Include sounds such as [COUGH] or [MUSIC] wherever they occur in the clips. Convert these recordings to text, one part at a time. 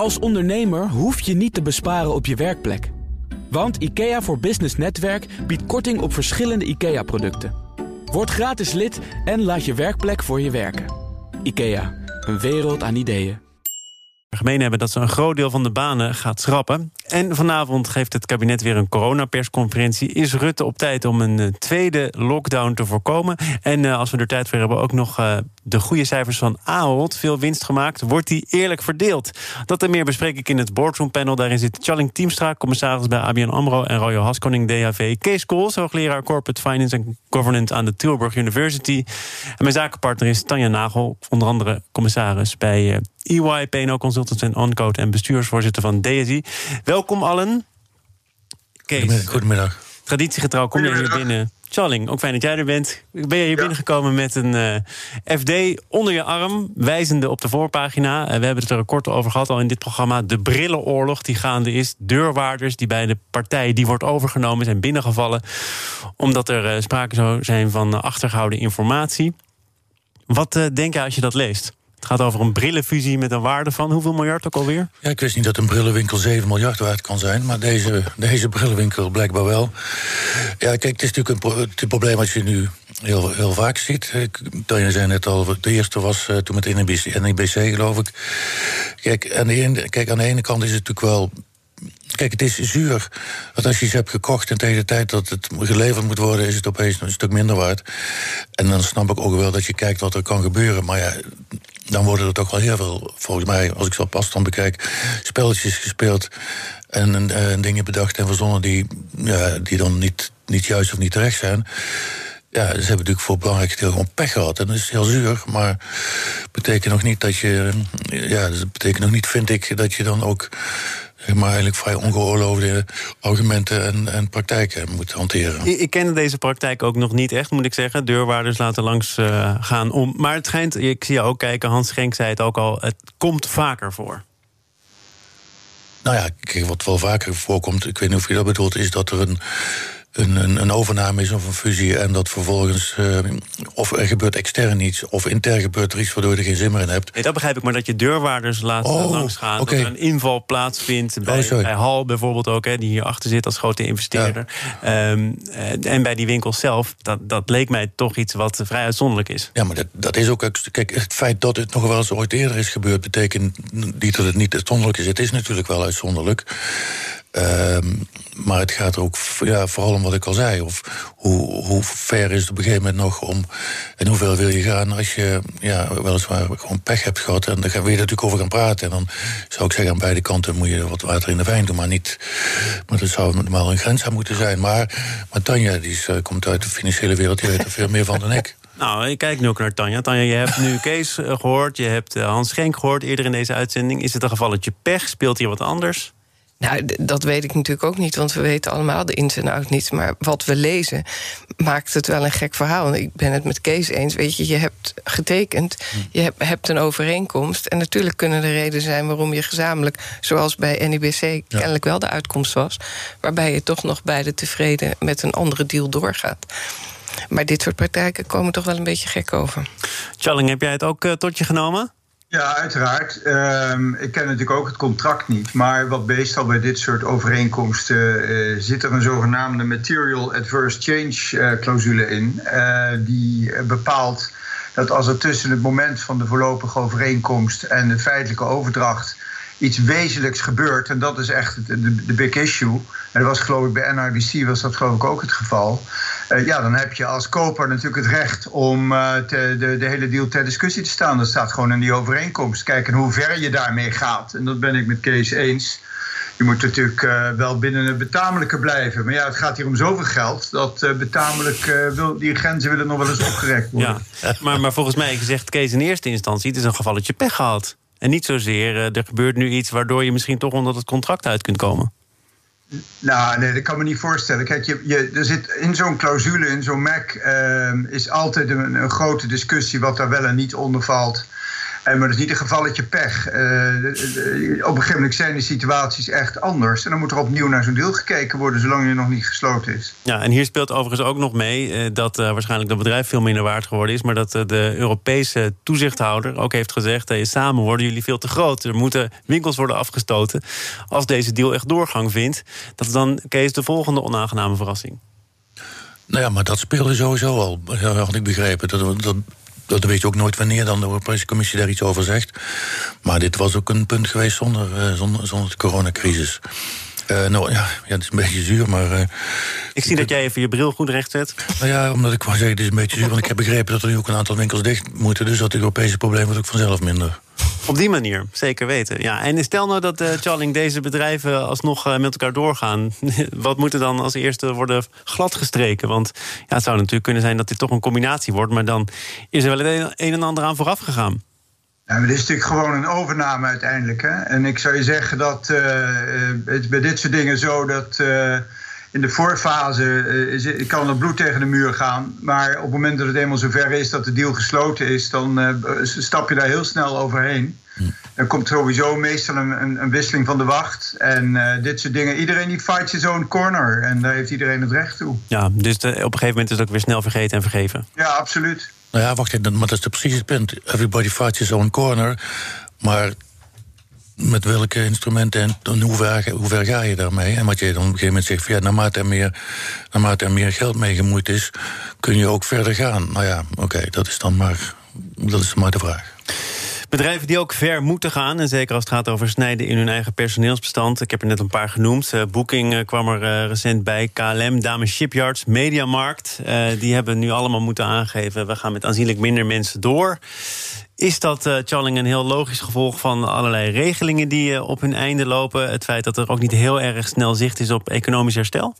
Als ondernemer hoef je niet te besparen op je werkplek. Want IKEA voor Business Netwerk biedt korting op verschillende IKEA-producten. Word gratis lid en laat je werkplek voor je werken. IKEA, een wereld aan ideeën. gemeen hebben dat ze een groot deel van de banen gaat schrappen. En vanavond geeft het kabinet weer een coronapersconferentie. Is Rutte op tijd om een eh, tweede lockdown te voorkomen? En uh, als we er tijd voor hebben, ook nog uh, de goede cijfers van Ahold. Veel winst gemaakt. Wordt die eerlijk verdeeld? Dat en meer bespreek ik in het boardroom panel. Daarin zit Charling Teamstra, commissaris bij ABN AMRO... en Royal Haskoning, DHV. Kees Kools, hoogleraar Corporate Finance and Governance... aan de Tilburg University. En mijn zakenpartner is Tanja Nagel, onder andere commissaris bij EY, PNO Consultants en Oncode... en bestuursvoorzitter van DSI. Welkom allen. Kees. Goedemiddag. Traditiegetrouw kom je hier binnen. Charling, ook fijn dat jij er bent. Ben je hier ja. binnengekomen met een uh, FD onder je arm, wijzende op de voorpagina. Uh, we hebben het er kort over gehad al in dit programma. De brillenoorlog die gaande is. Deurwaarders die bij de partij die wordt overgenomen zijn binnengevallen. Omdat er uh, sprake zou zijn van achtergehouden informatie. Wat denk je als je dat leest? Het gaat over een brillenfusie met een waarde van hoeveel miljard ook alweer? Ja, ik wist niet dat een brillenwinkel 7 miljard waard kan zijn. Maar deze, deze brillenwinkel blijkbaar wel. Ja, kijk, het is natuurlijk een, het probleem als je nu heel, heel vaak ziet. Tanja zei net al, de eerste was uh, toen met NIBC, NIBC, geloof ik. Kijk aan, de ene, kijk, aan de ene kant is het natuurlijk wel Kijk, het is zuur. Want als je iets hebt gekocht en tegen de tijd dat het geleverd moet worden, is het opeens een stuk minder waard. En dan snap ik ook wel dat je kijkt wat er kan gebeuren. Maar ja, dan worden er toch wel heel veel, volgens mij, als ik zo pas dan bekijk, spelletjes gespeeld. En, en dingen bedacht en verzonnen die, ja, die dan niet, niet juist of niet terecht zijn ja, ze hebben natuurlijk voor het belangrijke deel gewoon pech gehad. En dat is heel zuur, maar betekent nog niet dat je. Ja, dat betekent nog niet, vind ik, dat je dan ook maar eigenlijk vrij ongeoorloofde argumenten en, en praktijken moet hanteren. Ik, ik ken deze praktijk ook nog niet echt, moet ik zeggen. Deurwaarders laten langs uh, gaan om. Maar het schijnt, ik zie je ook kijken, Hans Schenk zei het ook al, het komt vaker voor. Nou ja, kijk, wat wel vaker voorkomt, ik weet niet of je dat bedoelt, is dat er een een, een, een, overname is of een fusie en dat vervolgens uh, of er gebeurt extern iets of intern gebeurt er iets waardoor je er geen zin meer in hebt. Nee, dat begrijp ik, maar dat je deurwaarders laat oh, langsgaan, okay. dat er een inval plaatsvindt bij, oh, bij Hal bijvoorbeeld ook, hè, die hier achter zit als grote investeerder. Ja. Um, en bij die winkel zelf, dat, dat leek mij toch iets wat vrij uitzonderlijk is. Ja, maar dat, dat is ook, kijk, het feit dat het nog wel eens ooit eerder is gebeurd, betekent niet dat het niet uitzonderlijk is. Het is natuurlijk wel uitzonderlijk. Um, maar het gaat er ook ja, vooral om wat ik al zei. Of hoe, hoe ver is het op een gegeven moment nog om. En hoeveel wil je gaan als je ja, weliswaar gewoon pech hebt gehad. En daar gaan we natuurlijk over gaan praten. En dan zou ik zeggen, aan beide kanten moet je wat water in de wijn doen. Maar niet. Maar dat zou normaal een grens aan moeten zijn. Maar, Tanja, die is, komt uit de financiële wereld, die weet er veel meer van dan ik. [LAUGHS] Nou, ik kijk nu ook naar Tanja. Tanja, je hebt nu Kees gehoord, je hebt Hans Schenk gehoord eerder in deze uitzending. Is het een gevalletje pech? Speelt hier wat anders? Nou, dat weet ik natuurlijk ook niet, want we weten allemaal de ins en outs niet. Maar wat we lezen maakt het wel een gek verhaal. Ik ben het met Kees eens. Weet je, je hebt getekend, je hebt, hebt een overeenkomst. En natuurlijk kunnen er redenen zijn waarom je gezamenlijk, zoals bij NIBC, kennelijk wel de uitkomst was. Waarbij je toch nog beide tevreden met een andere deal doorgaat. Maar dit soort praktijken komen toch wel een beetje gek over. Challing, heb jij het ook uh, tot je genomen? Ja, uiteraard. Um, ik ken natuurlijk ook het contract niet. Maar wat meestal bij dit soort overeenkomsten uh, zit er een zogenaamde Material Adverse Change uh, clausule in. Uh, die bepaalt dat als er tussen het moment van de voorlopige overeenkomst en de feitelijke overdracht iets wezenlijks gebeurt, en dat is echt de, de big issue. En dat was geloof ik bij NRBC was dat geloof ik ook het geval. Uh, ja, dan heb je als koper natuurlijk het recht om uh, te, de, de hele deal ter discussie te staan. Dat staat gewoon in die overeenkomst. Kijken hoe ver je daarmee gaat. En dat ben ik met Kees eens. Je moet natuurlijk uh, wel binnen het betamelijke blijven. Maar ja, het gaat hier om zoveel geld dat uh, betamelijk wil, die grenzen willen nog wel eens opgerekt worden. Ja, [LAUGHS] maar, maar volgens mij zegt Kees in eerste instantie: het is een gevalletje pech gehad. En niet zozeer, er gebeurt nu iets waardoor je misschien toch onder het contract uit kunt komen. Nou, nee, dat kan me niet voorstellen. Kijk, je, je, er zit in zo'n clausule, in zo'n MAC, uh, is altijd een, een, grote discussie wat daar wel en niet onder valt. Maar dat is niet een gevalletje pech. op een gegeven moment zijn de situaties echt anders. En dan moet er opnieuw naar zo'n deal gekeken worden, zolang die nog niet gesloten is. Ja, en hier speelt overigens ook nog mee dat waarschijnlijk dat bedrijf veel minder waard geworden is. Maar dat de Europese toezichthouder ook heeft gezegd: hey, samen worden jullie veel te groot. Er moeten winkels worden afgestoten. Als deze deal echt doorgang vindt, dat is dan Kees de volgende onaangename verrassing. Nou ja, maar dat speelde sowieso al, had ik begrepen. Dat, dat, dat weet je ook nooit wanneer dan de Europese Commissie daar iets over zegt. Maar dit was ook een punt geweest zonder, uh, zonder, zonder de coronacrisis. Uh, nou ja, ja, het is een beetje zuur, maar. Uh, ik zie dat jij even je bril goed recht zet. Nou ja, omdat ik wou zeggen, het is een beetje zuur. Want ik heb begrepen dat er nu ook een aantal winkels dicht moeten. Dus dat Europese probleem wordt ook vanzelf minder. Op die manier, zeker weten. Ja, en stel nou dat uh, Charling deze bedrijven alsnog uh, met elkaar doorgaan. [LAUGHS] Wat moet er dan als eerste worden gladgestreken? Want ja, het zou natuurlijk kunnen zijn dat dit toch een combinatie wordt. Maar dan is er wel het een en ander aan vooraf gegaan. Ja, maar dit is natuurlijk gewoon een overname uiteindelijk. Hè? En ik zou je zeggen dat uh, het bij dit soort dingen zo dat in de voorfase uh, kan er bloed tegen de muur gaan. Maar op het moment dat het eenmaal zover is dat de deal gesloten is, dan stap je daar heel snel overheen. Hm. Er komt sowieso meestal een, een, een wisseling van de wacht. En uh, dit soort dingen. Iedereen die fight zijn zo'n corner. En daar heeft iedereen het recht toe. Ja, dus op een gegeven moment is het ook weer snel vergeten en vergeven. Ja, absoluut. Nou ja, wacht even, maar dat is precies het punt. Everybody fights his own corner. Maar met welke instrumenten en hoe ver, hoe ver ga je daarmee? En wat je dan op een gegeven moment zegt, van, ja, naarmate, er meer, naarmate er meer geld mee gemoeid is, kun je ook verder gaan. Nou ja, oké, dat is dan maar, dat is maar de vraag. Bedrijven die ook ver moeten gaan, en zeker als het gaat over snijden in hun eigen personeelsbestand. Ik heb er net een paar genoemd. Uh, Booking uh, kwam er uh, recent bij, KLM, Dames Shipyards, Mediamarkt. die hebben nu allemaal moeten aangeven, we gaan met aanzienlijk minder mensen door. Is dat, uh, Charling, een heel logisch gevolg van allerlei regelingen die op hun einde lopen? Het feit dat er ook niet heel erg snel zicht is op economisch herstel?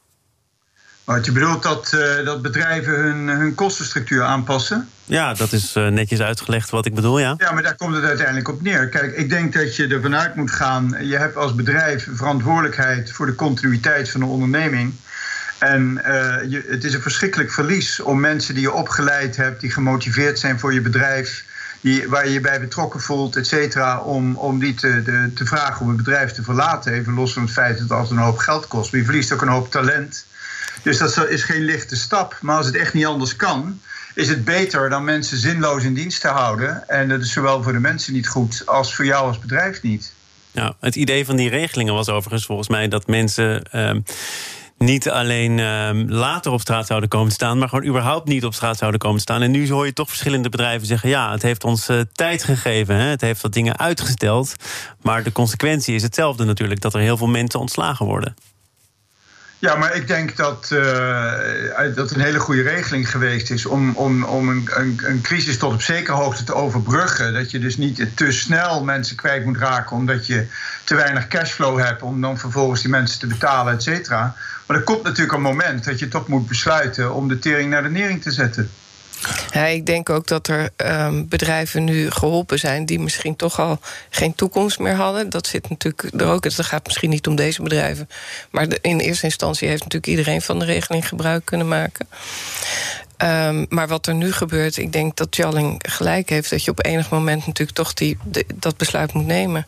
Wat je bedoelt dat, uh, dat bedrijven hun, hun kostenstructuur aanpassen? Ja, dat is netjes uitgelegd wat ik bedoel, ja. Ja, maar daar komt het uiteindelijk op neer. Kijk, ik denk dat je ervan uit moet gaan... je hebt als bedrijf verantwoordelijkheid voor de continuïteit van de onderneming... En je, het is een verschrikkelijk verlies om mensen die je opgeleid hebt, die gemotiveerd zijn voor je bedrijf, die, waar je je bij betrokken voelt, et cetera, om, om die te, de, te vragen om het bedrijf te verlaten. Even los van het feit dat het altijd een hoop geld kost. Maar je verliest ook een hoop talent. Dus dat is geen lichte stap. Maar als het echt niet anders kan, is het beter dan mensen zinloos in dienst te houden. En dat is zowel voor de mensen niet goed als voor jou als bedrijf niet. Ja, het idee van die regelingen was overigens volgens mij dat mensen. Uh, niet alleen uh, later op straat zouden komen staan, maar gewoon überhaupt niet op straat zouden komen staan. En nu hoor je toch verschillende bedrijven zeggen: ja, het heeft ons uh, tijd gegeven, hè, het heeft wat dingen uitgesteld. Maar de consequentie is hetzelfde natuurlijk: dat er heel veel mensen ontslagen worden. Ja, maar ik denk dat uh, dat een hele goede regeling geweest is om, om, om een, een, een, crisis tot op zekere hoogte te overbruggen. Dat je dus niet te snel mensen kwijt moet raken omdat je te weinig cashflow hebt om dan vervolgens die mensen te betalen, et cetera. Maar er komt natuurlijk een moment dat je toch moet besluiten om de tering naar de nering te zetten. Ja, ik denk ook dat er um, bedrijven nu geholpen zijn die misschien toch al geen toekomst meer hadden. Dat zit natuurlijk er ook. Het gaat misschien niet om deze bedrijven. Maar in eerste instantie heeft natuurlijk iedereen van de regeling gebruik kunnen maken. Um, maar wat er nu gebeurt, ik denk dat Jalling gelijk heeft dat je op enig moment natuurlijk toch die, dat besluit moet nemen.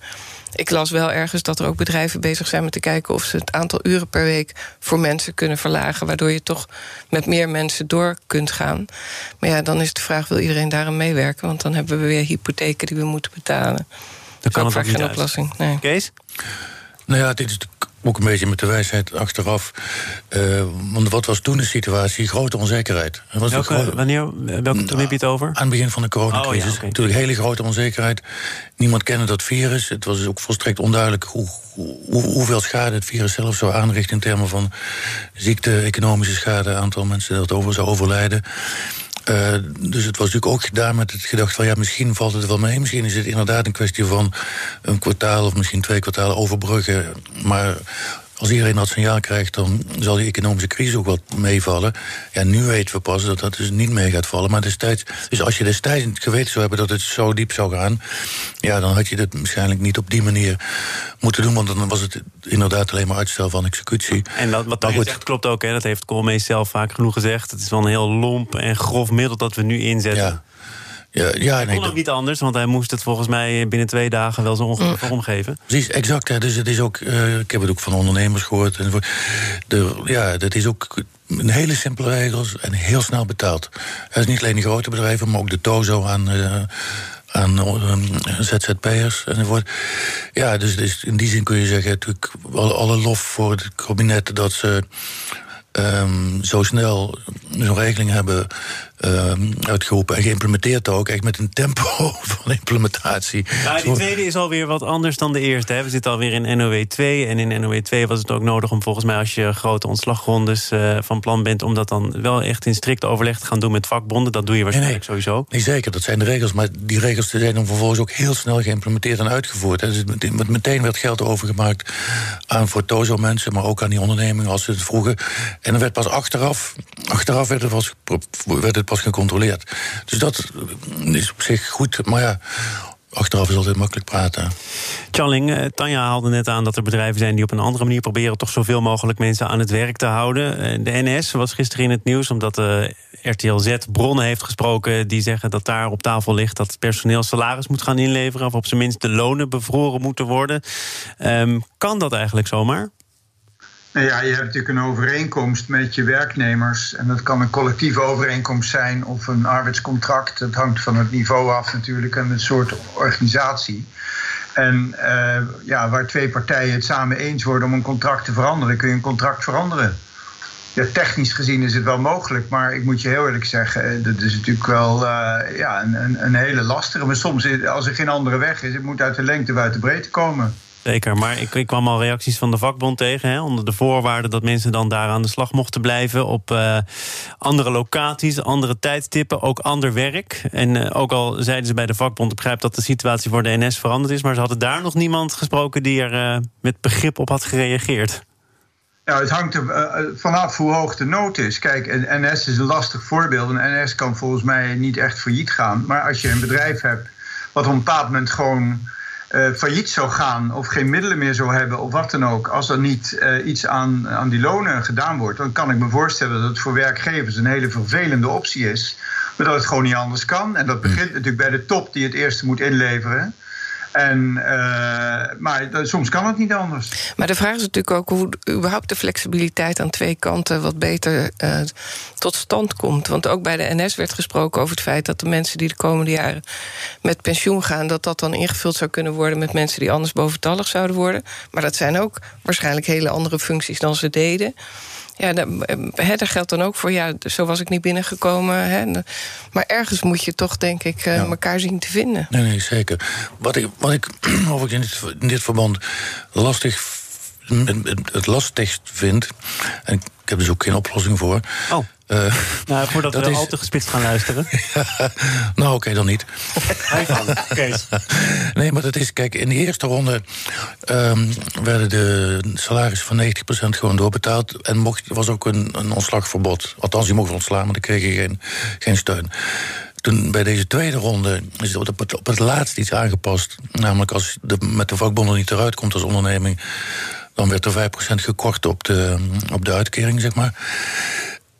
Ik las wel ergens dat er ook bedrijven bezig zijn met te kijken of ze het aantal uren per week voor mensen kunnen verlagen, waardoor je toch met meer mensen door kunt gaan. Maar ja, dan is de vraag: wil iedereen daaraan meewerken? Want dan hebben we weer hypotheken die we moeten betalen. Dat kan ook vaak geen oplossing. Nee. Kees? Nou ja, dit is ook een beetje met de wijsheid achteraf. Uh, want wat was toen de situatie? Grote onzekerheid. Was welke, wanneer, welke, toen heb je het over? Aan het begin van de coronacrisis. Oh, ja, Natuurlijk hele grote onzekerheid. Niemand kende dat virus. Het was ook volstrekt onduidelijk hoe, hoe, hoeveel schade het virus zelf zou aanrichten... in termen van ziekte, economische schade... aantal mensen dat over zou overlijden. Uh, dus het was natuurlijk ook gedaan met het gedacht van ja, misschien valt het wel mee. Misschien is het inderdaad een kwestie van een kwartaal of misschien twee kwartalen overbruggen. Maar als iedereen dat signaal krijgt, dan zal die economische crisis ook wat meevallen. Ja, nu weten we pas dat dat dus niet mee gaat vallen. Maar destijds, dus als je destijds geweten zou hebben dat het zo diep zou gaan, ja, dan had je dat waarschijnlijk niet op die manier moeten doen. Want dan was het inderdaad alleen maar uitstel van executie. En wat, wat dat zegt klopt ook, hè? dat heeft Koolmees zelf vaak genoeg gezegd. Het is wel een heel lomp en grof middel dat we nu inzetten. Ja. Ja, ja, nee, kon ook niet anders, want hij moest het volgens mij binnen twee dagen wel zo ongeveer omgeven. Precies, exact. Hè. Dus het is ook, uh, ik heb het ook van ondernemers gehoord. En de, ja, dat is ook een hele simpele regels en heel snel betaald. Het is niet alleen de grote bedrijven, maar ook de Tozo aan. Uh, aan uh, ZZP'ers enzovoort. Ja, dus, dus, in die zin kun je zeggen, natuurlijk alle lof voor het kabinet dat ze um, zo snel zo'n regeling hebben uh, uitgeroepen en geïmplementeerd ook. Echt met een tempo [LAUGHS] van implementatie. Ja, die tweede is alweer wat anders dan de eerste. Hè. We zitten alweer in NOW 2. En in NOW 2 was het ook nodig om volgens mij als je grote ontslagrondes uh, van plan bent... om dat dan wel echt in strikt overleg te gaan doen met vakbonden. Dat doe je waarschijnlijk sowieso. Nee, zeker, dat zijn de regels. Maar die regels zijn dan vervolgens ook heel snel geïmplementeerd en uitgevoerd. Hè. Dus meteen werd geld overgemaakt aan voor Tozo-mensen... maar ook aan die ondernemingen als ze het vroegen. En dan werd pas achteraf, achteraf werd het pas, werd het gecontroleerd. Dus dat is op zich goed. Maar ja, Achteraf is altijd makkelijk praten. Charling, eh, Tanja haalde net aan dat er bedrijven zijn die op een andere manier proberen toch zoveel mogelijk mensen aan het werk te houden. Eh, de NS was gisteren in het nieuws omdat de eh, RTL Z bronnen heeft gesproken die zeggen dat daar op tafel ligt dat het personeel salaris moet gaan inleveren of op zijn minst de lonen bevroren moeten worden. Ehm, kan dat eigenlijk zomaar? Nou ja, je hebt natuurlijk een overeenkomst met je werknemers. En dat kan een collectieve overeenkomst zijn of een arbeidscontract. Dat hangt van het niveau af natuurlijk en het soort organisatie. En uh, ja, waar twee partijen het samen eens worden om een contract te veranderen, kun je een contract veranderen. Ja, technisch gezien is het wel mogelijk, maar ik moet je heel eerlijk zeggen, eh, dat is natuurlijk wel uh, ja, een, een, hele lastige. Maar soms, als er geen andere weg is, het moet uit de lengte uit de breedte komen. Zeker, maar ik, ik, kwam al reacties van de vakbond tegen. Hè, onder de voorwaarde dat mensen dan daar aan de slag mochten blijven. Op uh, andere locaties, andere tijdstippen, ook ander werk. En uh, ook al zeiden ze bij de vakbond... ik begrijp dat de situatie voor de NS veranderd is... maar ze hadden daar nog niemand gesproken die er uh, met begrip op had gereageerd. Ja, het hangt er vanaf hoe hoog de nood is. Kijk, NS is een lastig voorbeeld. Een NS kan volgens mij niet echt failliet gaan. Maar als je een bedrijf hebt wat op een bepaald moment gewoon uh, failliet zou gaan of geen middelen meer zou hebben of wat dan ook, als er niet uh, iets aan, aan die lonen gedaan wordt, dan kan ik me voorstellen dat het voor werkgevers een hele vervelende optie is, maar dat het gewoon niet anders kan. En dat begint natuurlijk bij de top die het eerste moet inleveren. En, uh, maar soms kan het niet anders. Maar de vraag is natuurlijk ook hoe überhaupt de flexibiliteit aan twee kanten wat beter uh, tot stand komt. Want ook bij de NS werd gesproken over het feit dat de mensen die de komende jaren met pensioen gaan, dat dat dan ingevuld zou kunnen worden met mensen die anders boventallig zouden worden. Maar dat zijn ook waarschijnlijk hele andere functies dan ze deden. Ja, daar geldt dan ook voor, ja, zo was ik niet binnengekomen. Hè. Maar ergens moet je toch, denk ik, uh, elkaar zien te vinden. Nee, nee, zeker. Wat ik, wat ik, [CLEARS THROAT] of ik in, dit, in dit verband lastig het lastigst vind, en ik heb dus ook geen oplossing voor. Oh. Uh, [LAUGHS] nou, voordat we is... al te gespitst gaan luisteren. [LAUGHS] nou, oké, dan niet. [LAUGHS] Nee, maar dat is, kijk, in de eerste ronde um, werden de salarissen van 90% gewoon doorbetaald. En mocht, was ook een, een ontslagverbod. Althans, je mocht ontslaan, maar dan kreeg je geen, geen steun. Toen bij deze tweede ronde is op het, op het laatst iets aangepast. Namelijk als de, met de vakbonden niet eruit komt als onderneming dan werd er 5% gekort op de, op de uitkering, zeg maar.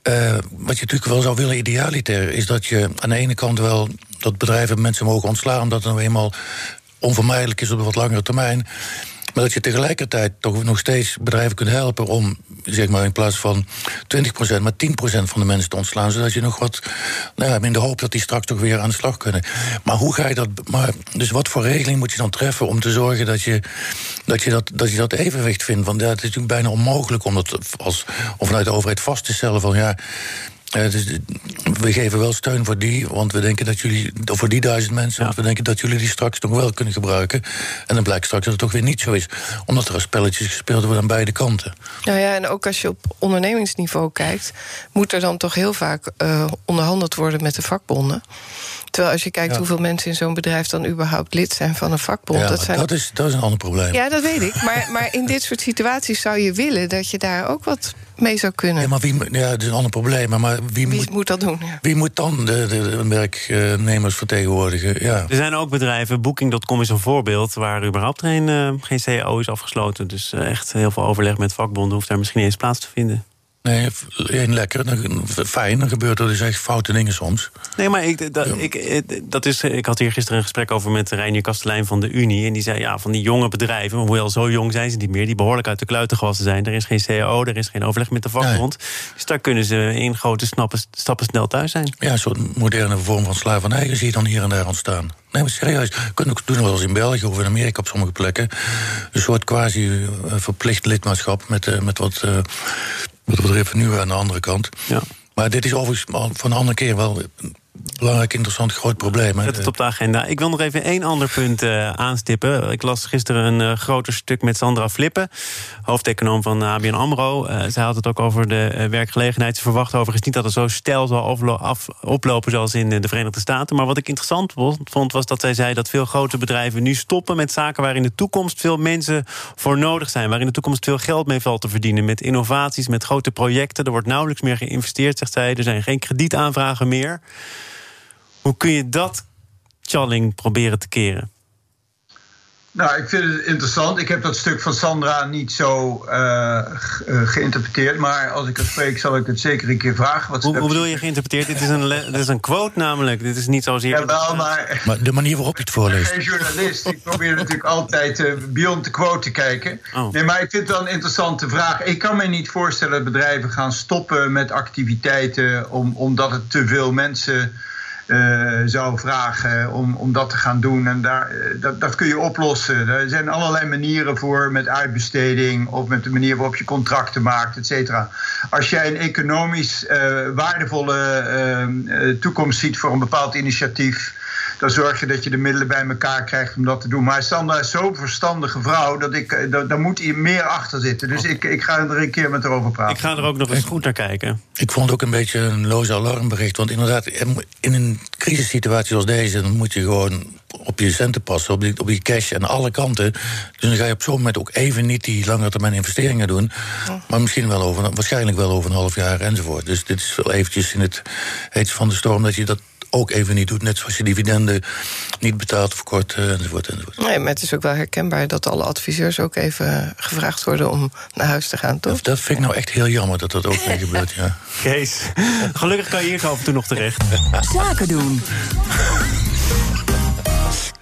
Uh, wat je natuurlijk wel zou willen, idealiter, is dat je aan de ene kant wel dat bedrijven mensen mogen ontslaan, omdat het nou eenmaal onvermijdelijk is op een wat langere termijn. Maar dat je tegelijkertijd toch nog steeds bedrijven kunt helpen om, zeg maar, in plaats van 20%, maar 10% van de mensen te ontslaan. Zodat je nog wat, nou ja, in de hoop dat die straks toch weer aan de slag kunnen. Maar hoe ga je dat, maar, dus wat voor regeling moet je dan treffen om te zorgen dat je dat, je dat, dat, je dat evenwicht vindt? Want ja, het is natuurlijk bijna onmogelijk om dat als, of vanuit de overheid vast te stellen van ja, uh, dus, we geven wel steun voor die, want we denken dat jullie, voor die duizend mensen, want we denken dat jullie die straks nog wel kunnen gebruiken. En dan blijkt straks dat het toch weer niet zo is, omdat er spelletjes gespeeld worden aan beide kanten. Nou ja, en ook als je op ondernemingsniveau kijkt, moet er dan toch heel vaak uh, onderhandeld worden met de vakbonden. Terwijl als je kijkt hoeveel mensen in zo'n bedrijf dan überhaupt lid zijn van een vakbond. Ja, dat, zijn... dat, is, dat is een ander probleem. Ja, dat weet ik. Maar, maar in dit soort situaties zou je willen dat je daar ook wat mee zou kunnen. Ja, maar wie, ja, dat is een ander probleem. Maar wie, wie moet, moet, dat doen? Ja. Wie moet dan de, de, werknemers vertegenwoordigen? Ja. Er zijn ook bedrijven, Booking.com is een voorbeeld... waar überhaupt geen, uh, geen CAO is afgesloten. Dus uh, echt heel veel overleg met vakbonden hoeft daar misschien eens plaats te vinden. Nee, één lekker, dan, fijn, dan gebeurt er dus echt foute dingen soms. Nee, maar ik, dat, ik, dat is, ik had hier gisteren een gesprek over met Reinier Kastelein van de Unie. En die zei, ja, van die jonge bedrijven, hoewel zo jong zijn ze niet meer... die behoorlijk uit de kluiten gewassen zijn. Er is geen CAO, er is geen overleg met de vakbond. Dus daar kunnen ze in grote stappen, stappen snel thuis zijn. Ja, een soort moderne vorm van slavernij zie je dan hier en daar ontstaan. Nee, maar serieus. Kunnen ook doen wel eens in België of in Amerika op sommige plekken. Een soort quasi eh, verplicht lidmaatschap met, met wat wat betreft nu aan de andere kant. Ja. Maar dit is overigens van een andere keer wel belangrijk, interessant, groot probleem. Zet het op de agenda. Ik wil nog even één ander punt uh, aanstippen. Ik las gisteren een uh, groter stuk met Sandra Flippen, hoofdeconoom van ABN AMRO. Uh, zij had het ook over de werkgelegenheid. Ze verwacht overigens niet dat het zo stijl zal oplopen zoals in de Verenigde Staten. Maar wat ik interessant vond, was dat zij zei dat veel grote bedrijven nu stoppen met zaken waar in de toekomst veel mensen voor nodig zijn. Waar in de toekomst veel geld mee valt te verdienen. Met innovaties, met grote projecten. Er wordt nauwelijks meer geïnvesteerd, zegt zij. Er zijn geen kredietaanvragen meer. Hoe kun je dat, Challing, proberen te keren? Nou, ik vind het interessant. Ik heb dat stuk van Sandra niet zo uh, geïnterpreteerd. Maar als ik het spreek, zal ik het zeker een keer vragen. Wat hoe, hoe bedoel je geïnterpreteerd? dit, is een dit is een quote namelijk. Dit is niet zozeer... Ja, wel, maar... Maar de manier waarop je het voorleest. Ik ben journalist. Ik probeer natuurlijk altijd uh, beyond the quote te kijken. Oh. Nee, maar ik vind het wel een interessante vraag. Ik kan me niet voorstellen dat bedrijven gaan stoppen met activiteiten... Om, omdat het te veel mensen zou vragen om, om dat te gaan doen. En daar, eh, dat, dat kun je oplossen. Er zijn allerlei manieren voor met uitbesteding of met de manier waarop je contracten maakt, et cetera. Als jij een economisch uh, waardevolle toekomst ziet voor een bepaald initiatief dan zorg je dat je de middelen bij elkaar krijgt om dat te doen. Maar Sandra is zo'n verstandige vrouw dat ik, daar moet hier meer achter zitten. Dus ik, ik ga er een keer met haar over praten. Ik ga er ook nog eens goed naar kijken. Ik vond het ook een beetje een loze alarmbericht. Want inderdaad, in een crisissituatie zoals deze, dan moet je gewoon op je centen passen, op die, op die cash aan alle kanten. Dus dan ga je op zo'n moment ook even niet die lange termijn investeringen doen. Maar misschien wel over, waarschijnlijk wel over een half jaar enzovoort. Dus dit is wel eventjes in het heetste van de storm dat je dat ook even niet doet. Net zoals je dividenden niet betaalt of kort uh, enzovoort, enzovoort. Nee, maar het is ook wel herkenbaar dat alle adviseurs ook even gevraagd worden om naar huis te gaan, toch? Dat, vind ik nou echt heel jammer dat dat ook mee gebeurt, ja. [LAUGHS] Kees, gelukkig kan je hier af en toe nog terecht. Zaken doen.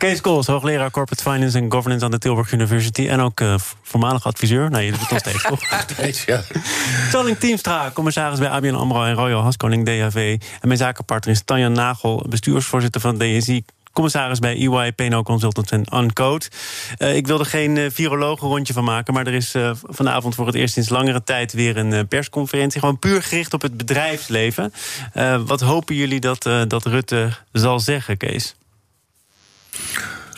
Kees Kools, hoogleraar Corporate Finance en Governance aan de Tilburg University. En ook uh, voormalig adviseur. Nee, je doet het nog steeds, toch? [LAUGHS] steeds, ja. Teamstra, Teamstra, commissaris bij ABN AMRO en Royal Haskoning DHV. En mijn zakenpartner is Tanja Nagel, bestuursvoorzitter van DSI commissaris bij EY, PNO Consultants en Uncode. Uh, ik wil er geen uh, virologen rondje van maken, maar er is uh, vanavond voor het eerst sinds langere tijd weer een persconferentie. Gewoon puur gericht op het bedrijfsleven. wat hopen jullie dat, dat Rutte zal zeggen, Kees?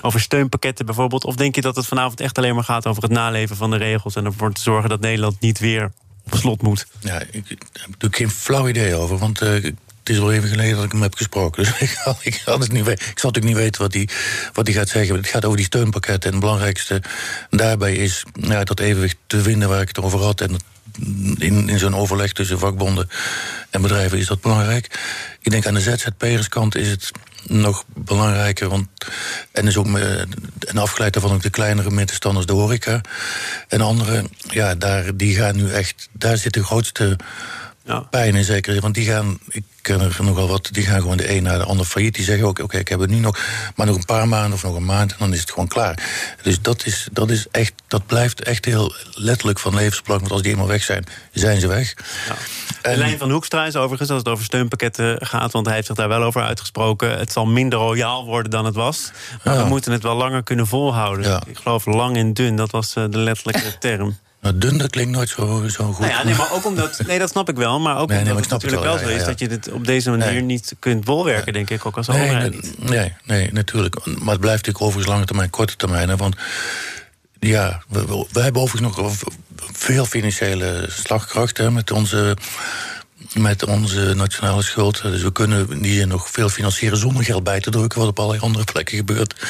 Over steunpakketten bijvoorbeeld? Of denk je dat het vanavond echt alleen maar gaat over het naleven van de regels en ervoor te zorgen dat Nederland niet weer op slot moet? Ja, ik, heb er geen flauw idee over. Want uh, het is al even geleden dat ik hem heb gesproken. Dus [LAUGHS] ik, ik, had het niet ik zal natuurlijk niet weten wat hij wat gaat zeggen. Het gaat over die steunpakketten. En het belangrijkste daarbij is ja, dat evenwicht te vinden waar ik het over had. En in, in zo'n overleg tussen vakbonden en bedrijven is dat belangrijk. Ik denk aan de ZZP'erskant is het nog belangrijker. Want, en is ook en afgeleid daarvan ook de kleinere middenstanders, de horeca. En andere, ja, daar, die gaan nu echt, daar zit de grootste ja. pijn in zeker. Want die gaan, ik ken er nogal wat, die gaan gewoon de een naar de ander failliet. Die zeggen ook, oké, ik heb het nu nog, maar nog een paar maanden of nog een maand... en dan is het gewoon klaar. Dus dat, is, dat, is echt, dat blijft echt heel letterlijk van levensbelang. Want als die eenmaal weg zijn, zijn ze weg. Ja. De lijn van Hoekstra is overigens, als het over steunpakketten gaat... want hij heeft zich daar wel over uitgesproken... het zal minder royaal worden dan het was. Maar we moeten het wel langer kunnen volhouden. Ik geloof lang en dun, dat was eh, de letterlijke term. Nou, dun, dat klinkt nooit zo, zo goed. Nou ja, nee, maar ook omdat, [LAUGHS] nee, dat snap ik wel. Maar ook nee, omdat het natuurlijk wel, zo is dat je dit op deze manier niet kunt bolwerken, denk ik, ook als overheid. Nee, nee, natuurlijk. Maar het blijft natuurlijk overigens lange termijn, korte termijn. Want ja, we, we, hebben overigens nog veel financiële slagkracht hè, met onze met onze nationale schuld. Dus we kunnen die zin nog veel financieren zonder geld bij te drukken, wat op allerlei andere plekken gebeurt.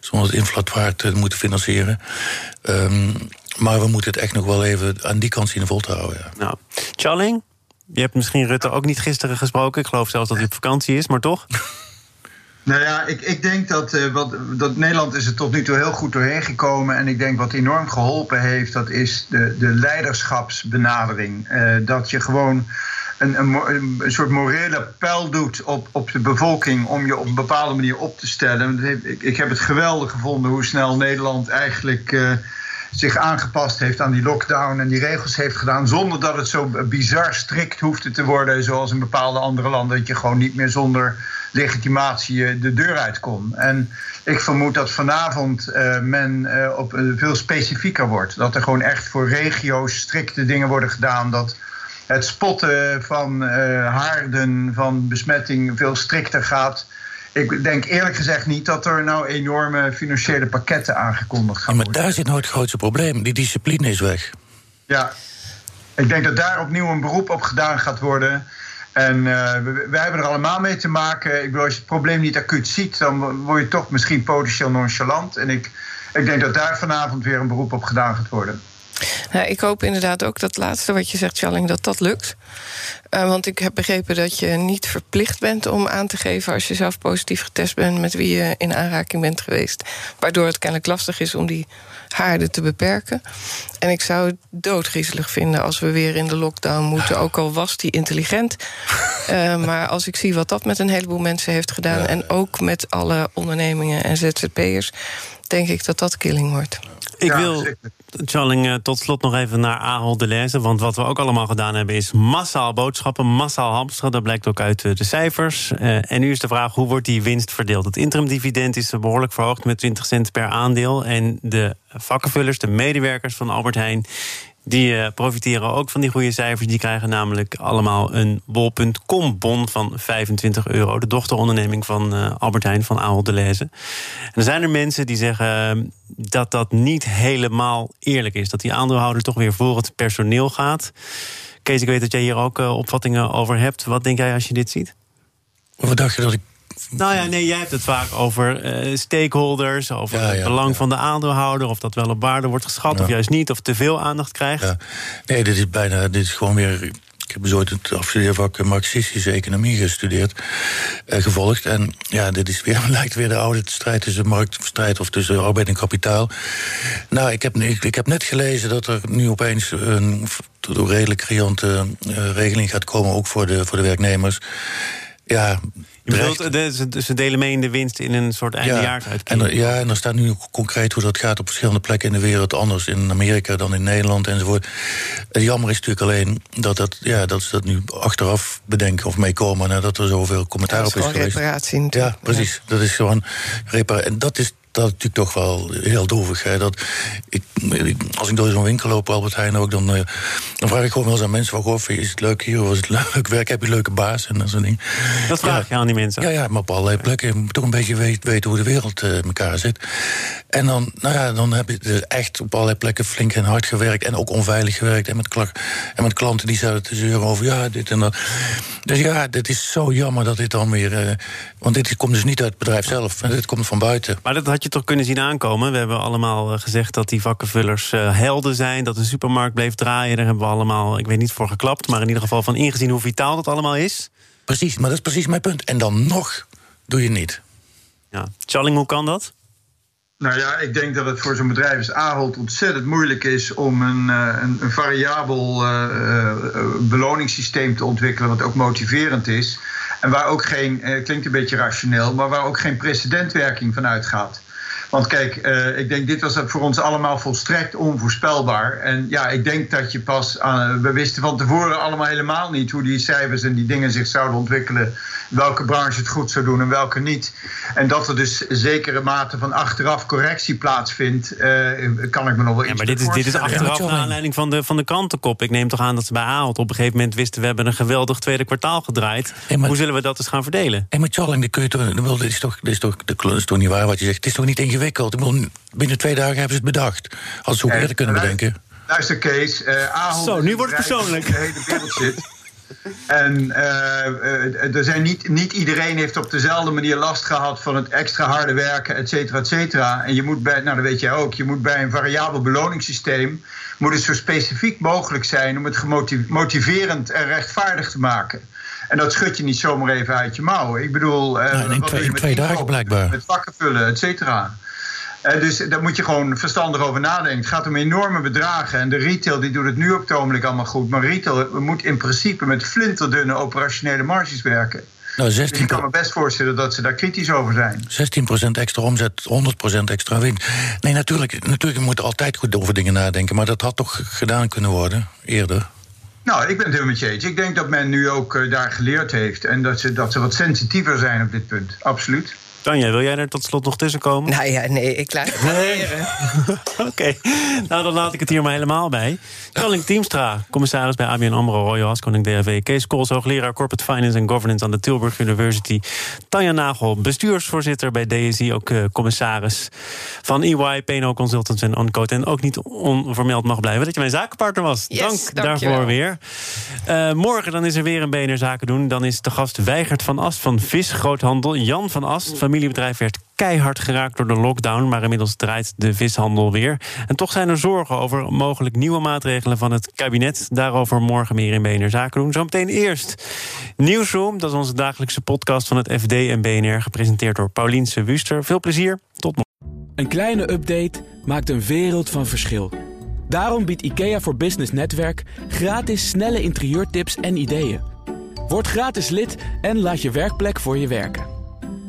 Zonder het inflatoire te moeten financieren. Um, maar we moeten het echt nog wel even aan die kant zien vol te houden. Ja. Nou, Charling, je hebt misschien Rutte ook niet gisteren gesproken. Ik geloof zelfs dat hij op vakantie is, maar toch? [LAUGHS] Nou ja, ik, ik denk dat, uh, wat, dat Nederland is er tot nu toe heel goed doorheen gekomen. En ik denk wat enorm geholpen heeft, dat is de, de leiderschapsbenadering. Uh, dat je gewoon een, een, een, soort morele pijl doet op, op de bevolking om je op een bepaalde manier op te stellen. Ik, ik heb het geweldig gevonden hoe snel Nederland eigenlijk. Uh, zich aangepast heeft aan die lockdown en die regels heeft gedaan. zonder dat het zo bizar strikt hoefde te worden. zoals in bepaalde andere landen. dat je gewoon niet meer zonder legitimatie de deur uit kon. En ik vermoed dat vanavond uh, men uh, op, veel specifieker wordt. Dat er gewoon echt voor regio's strikte dingen worden gedaan. Dat het spotten van haarden van besmetting veel strikter gaat. Ik denk eerlijk gezegd niet dat er nou enorme financiële pakketten aangekondigd gaan ja, maar daar zit nou het grootste probleem. Die discipline is weg. Ja, ik denk dat daar opnieuw een beroep op gedaan gaat worden. En uh, we, we, hebben er allemaal mee te maken. Ik bedoel, als je het probleem niet acuut ziet, dan word je toch misschien potentieel nonchalant. En ik, ik denk dat daar vanavond weer een beroep op gedaan gaat worden. Nou, ik hoop inderdaad ook dat laatste wat je zegt, Challing, dat dat lukt. Uh, want ik heb begrepen dat je niet verplicht bent om aan te geven als je zelf positief getest bent met wie je in aanraking bent geweest. Waardoor het kennelijk lastig is om die haarden te beperken. En ik zou het doodgriezelig vinden als we weer in de lockdown moeten. Ook al was die intelligent. Uh, [LAUGHS] maar als ik zie wat dat met een heleboel mensen heeft gedaan. Ja. En ook met alle ondernemingen en ZZP'ers. Denk ik dat dat killing wordt. Ik ja, wil, Charling, uh, tot slot nog even naar Ahold Delhaize. Want wat we ook allemaal gedaan hebben is massaal boodschappen, massaal hamsteren. Dat blijkt ook uit de cijfers. Uh, en nu is de vraag, hoe wordt die winst verdeeld? Het interimdividend is behoorlijk verhoogd met 20 cent per aandeel. En de vakkenvullers, de medewerkers van Albert Heijn... Die uh, profiteren ook van die goede cijfers. Die krijgen namelijk allemaal een bol.com-bon van 25 euro. De dochteronderneming van uh, Albert Heijn, van Ahold. En er zijn er mensen die zeggen uh, dat dat niet helemaal eerlijk is. Dat die aandeelhouder toch weer voor het personeel gaat. Kees, ik weet dat jij hier ook opvattingen over hebt. Wat denk jij als je dit ziet? Wat dacht je dat ik nou ja, nee, jij hebt het vaak over uh, stakeholders, over ja, ja, het belang ja. van de aandeelhouder, of dat wel op waarde wordt geschat, of juist niet, of te veel aandacht krijgt. Nee, dit is bijna, dit is gewoon weer. Ik heb dus ooit het afstudeervak Marxistische economie gestudeerd, eh, gevolgd. En ja, dit is weer, [LAUGHS] lijkt weer de oude strijd tussen marktstrijd of tussen arbeid en kapitaal. Nou, ik heb, ik, ik heb net gelezen dat er nu opeens een redelijk riante uh, regeling gaat komen, ook voor de, voor de werknemers. Ja, bedoelt, de, ze delen mee in de winst in een soort eindejaarsuitkering? Ja, en, ja, en er staat nu concreet hoe dat gaat op verschillende plekken in de wereld. Anders in Amerika dan in Nederland enzovoort. Het jammer is natuurlijk alleen dat, dat, ja, dat ze dat nu achteraf bedenken of meekomen... nadat er zoveel commentaar ja, op is geweest. reparatie Ja, precies. Ja. Dat is gewoon reparatie. En dat is dat is natuurlijk toch wel heel droevig. Hè? Dat ik, als ik door zo'n winkel loop, Albert Heijn ook, dan, uh, dan vraag ik gewoon wel eens aan mensen: van, is het leuk hier? Was het [LAUGHS] leuk werk? Heb je een leuke baas? En dat soort dingen. Dat vraag je aan die mensen? Ja, ja, maar op allerlei plekken. Je moet toch een beetje weten, weten hoe de wereld uh, in elkaar zit. En dan, nou ja, dan heb je echt op allerlei plekken flink en hard gewerkt. En ook onveilig gewerkt. En met, en met klanten die zouden te zeuren over ja, dit en dat. Dus ja, dit is zo jammer dat dit dan weer. Uh, want dit komt dus niet uit het bedrijf zelf. Dit komt van buiten. Maar dat had je toch kunnen zien aankomen? We hebben allemaal gezegd dat die vakkenvullers uh, helden zijn. Dat de supermarkt bleef draaien. Daar hebben we allemaal, ik weet niet voor geklapt. Maar in ieder geval van ingezien hoe vitaal dat allemaal is. Precies, maar dat is precies mijn punt. En dan nog doe je het niet. Ja. Charling, hoe kan dat? Nou ja, ik denk dat het voor zo'n bedrijf als Ahold ontzettend moeilijk is om een, een, een variabel uh, uh, beloningssysteem te ontwikkelen, wat ook motiverend is. En waar ook geen, uh, klinkt een beetje rationeel, maar waar ook geen precedentwerking van uitgaat. Want kijk, uh, ik denk dit was voor ons allemaal volstrekt onvoorspelbaar. En ja, ik denk dat je pas. Uh, we wisten van tevoren allemaal helemaal niet hoe die cijfers en die dingen zich zouden ontwikkelen. Welke branche het goed zou doen en welke niet. En dat er dus zekere mate van achteraf correctie plaatsvindt, uh, kan ik me nog wel iets ja, maar dit is, dit is achteraf naar aanleiding van de, van de krantenkop. Ik neem toch aan dat ze bij Ahold op een gegeven moment wisten... we hebben een geweldig tweede kwartaal gedraaid. Hey, maar, hoe zullen we dat eens gaan verdelen? En met Charling, dit, kun je toch, dit, is toch, dit, is toch, dit is toch niet waar wat je zegt. Het is toch niet ingewikkeld? Ingewikkeld. binnen twee dagen hebben ze het bedacht. Als ze ook eerder kunnen bedenken. Luister, Kees. Uh, Ahold Zo, nu wordt het persoonlijk. De hele wereld zit. En uh, er zijn niet, niet iedereen heeft op dezelfde manier last gehad van het extra harde werken, et cetera, et cetera. En je moet bij, nou dat weet jij ook, je moet bij een variabel beloningssysteem moet het zo specifiek mogelijk zijn om het gemotiverend en rechtvaardig te maken. En dat schud je niet zomaar even uit je mouwen. Ik bedoel, uh, in, twee, in twee dagen blijkbaar. Met vakken vullen, et cetera. Uh, dus daar moet je gewoon verstandig over nadenken. Het gaat om enorme bedragen. En de retail die doet het nu op het ogenblik allemaal goed. Maar retail moet in principe met flinterdunne operationele marges werken. Nou, 16 dus ik kan me best voorstellen dat ze daar kritisch over zijn. 16% extra omzet, 100% extra winst. Nee, natuurlijk, natuurlijk moet je altijd goed over dingen nadenken. Maar dat had toch gedaan kunnen worden eerder? Nou, ik ben het helemaal met je eens. Ik denk dat men nu ook uh, daar geleerd heeft. En dat ze, dat ze wat sensitiever zijn op dit punt. Absoluut. Tanja, wil jij er tot slot nog tussen komen? Nou ja, nee, ik laat het nee. [LAUGHS] Oké, nou dan laat ik het hier maar helemaal bij. Colin Teamstra, commissaris bij ABN AMRO, Royal Koning DAV. Kees Kools, hoogleraar Corporate Finance and Governance aan de Tilburg University. Tanja Nagel, bestuursvoorzitter bij DSI, ook uh, commissaris van EY, PNO Consultants en Oncode. En ook niet onvermeld mag blijven dat je mijn zakenpartner was. Dank daarvoor weer. Uh, morgen dan is er weer een BNR Zaken doen. Dan is de gast Weigert van Ast van Visgroothandel. Jan van Ast, familiebedrijf, werd keihard geraakt door de lockdown, maar inmiddels draait de vishandel weer. En toch zijn er zorgen over mogelijk nieuwe maatregelen van het kabinet. Daarover morgen meer in BNR Zaken doen. Zometeen eerst Nieuwsroom, dat is onze dagelijkse podcast van het FD en BNR, gepresenteerd door Pauliense Wuster. Veel plezier, tot morgen. Een kleine update maakt een wereld van verschil. Daarom biedt IKEA voor Business Netwerk gratis snelle interieurtips en ideeën. Word gratis lid en laat je werkplek voor je werken.